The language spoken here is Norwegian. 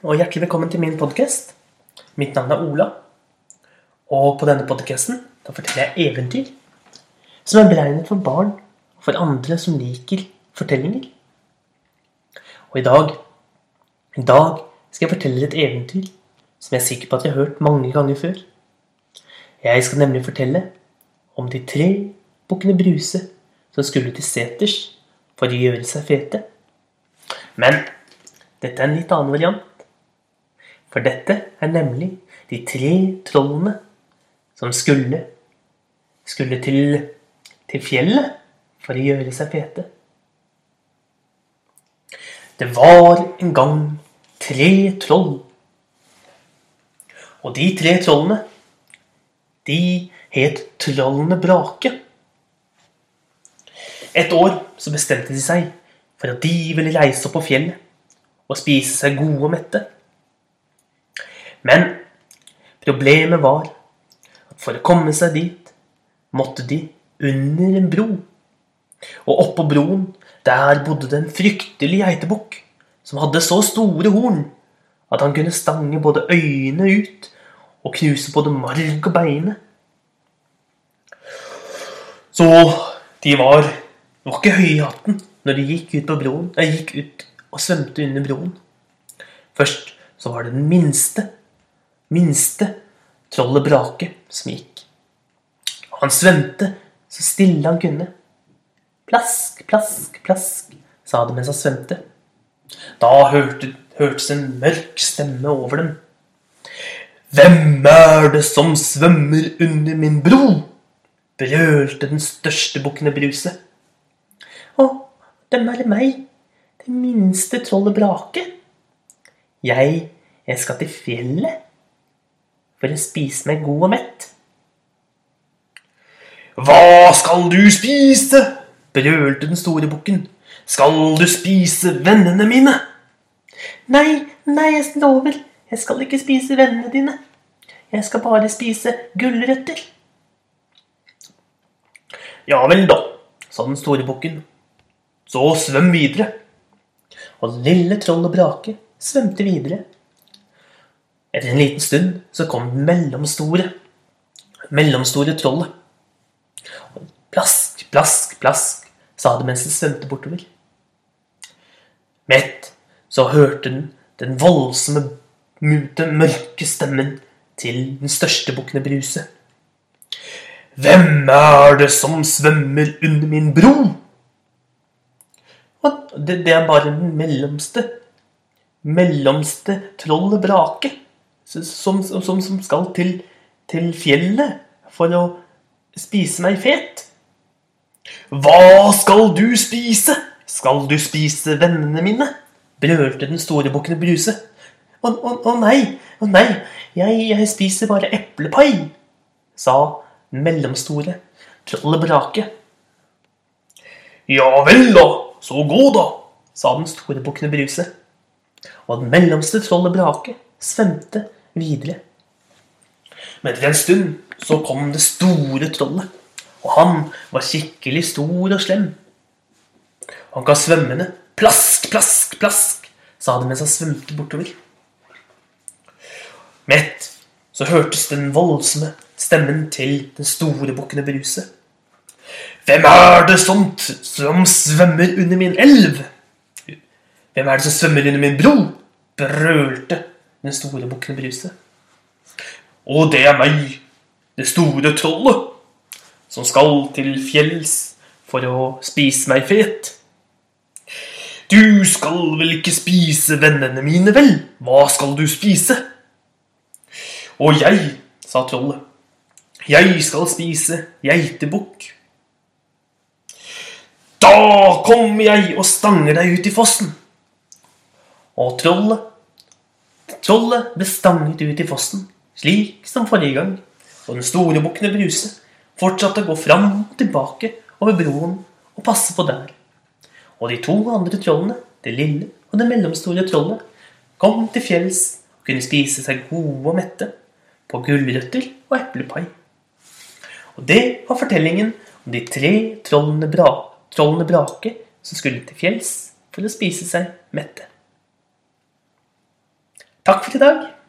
og hjertelig velkommen til min podkast. Mitt navn er Ola. Og på denne podkasten forteller jeg eventyr som er beregnet for barn og for andre som liker fortellinger. Og i dag i dag skal jeg fortelle et eventyr som jeg er sikker på at jeg har hørt mange ganger før. Jeg skal nemlig fortelle om de tre bukkene Bruse som skulle til seters for å gjøre seg fete. Men dette er en litt annen variant. For dette er nemlig de tre trollene som skulle skulle til, til fjellet for å gjøre seg fete. Det var en gang tre troll. Og de tre trollene, de het Trollene Brake. Et år så bestemte de seg for at de ville reise opp på fjellet og spise seg gode og mette. Men problemet var at for å komme seg dit måtte de under en bro. Og oppå broen, der bodde det en fryktelig geitebukk som hadde så store horn at han kunne stange både øynene ut og knuse både marg og beine. Så de var Det var ikke høye i hatten når de gikk ut på broen. Gikk ut og svømte under broen. Først så var det den minste, minste trollet Brake som gikk. Han svømte så stille han kunne. Plask, plask, plask, sa det mens han svømte. Da hørte, hørtes en mørk stemme over dem. Hvem er det som svømmer under min bro? brølte den største bukkene Bruse. Å, dem er det meg, det minste trollet Brake. Jeg, jeg skal til fjellet for å spise meg god og mett. Hva skal du spise? brølte den store bukken. Skal du spise vennene mine? Nei, nei, jeg lover. Jeg skal ikke spise vennene dine. Jeg skal bare spise gulrøtter. Ja vel, da, sa den store bukken. Så svøm videre. Og lille Troll og Brake svømte videre. Etter en liten stund så kom den mellomstore, mellomstore trollet. Og plask, plask, plask, sa det mens det svømte bortover. Mett så hørte den den voldsomme, den mørke stemmen til den største bukkene Bruse. Hvem er det som svømmer under min bro? Det, det er bare den mellomste, mellomste trollet Brake, som, som, som skal til, til fjellet for å spise meg fet. Hva skal du spise? Skal du spise vennene mine? brølte den store bukken Bruse. Å, å, å nei, å nei, jeg, jeg spiser bare eplepai, sa mellomstore trollet Brake. Ja vel, da, så gå, da, sa den store bukken Bruse. Og den mellomste trollet Brake svømte videre. Men etter en stund så kom det store trollet, og han var skikkelig stor og slem. Han ga svømmende plask, plask, plask, sa det mens han svømte bortover. Mett så hørtes den voldsomme stemmen til den store bukkene Bruse. Hvem er det som, som svømmer under min elv? Hvem er det som svømmer under min bro? brølte den store bukken Bruse. Og det er meg, det store trollet, som skal til fjells for å spise meg fet. Du skal vel ikke spise vennene mine, vel? Hva skal du spise? Og jeg, sa trollet, jeg skal spise geitebukk. Da kommer jeg og stanger deg ut i fossen. Og trollet Trollet ble stanget ut i fossen, slik som forrige gang, og den store bukken Bruse fortsatte å gå fram og tilbake over broen og passe på der. Og de to andre trollene, det lille og det mellomstore trollet, kom til fjells og kunne spise seg gode og mette på gulrøtter og eplepai. Og det var fortellingen om de tre trollene, bra, trollene Brake som skulle til fjells for å spise seg mette. Takk for i dag.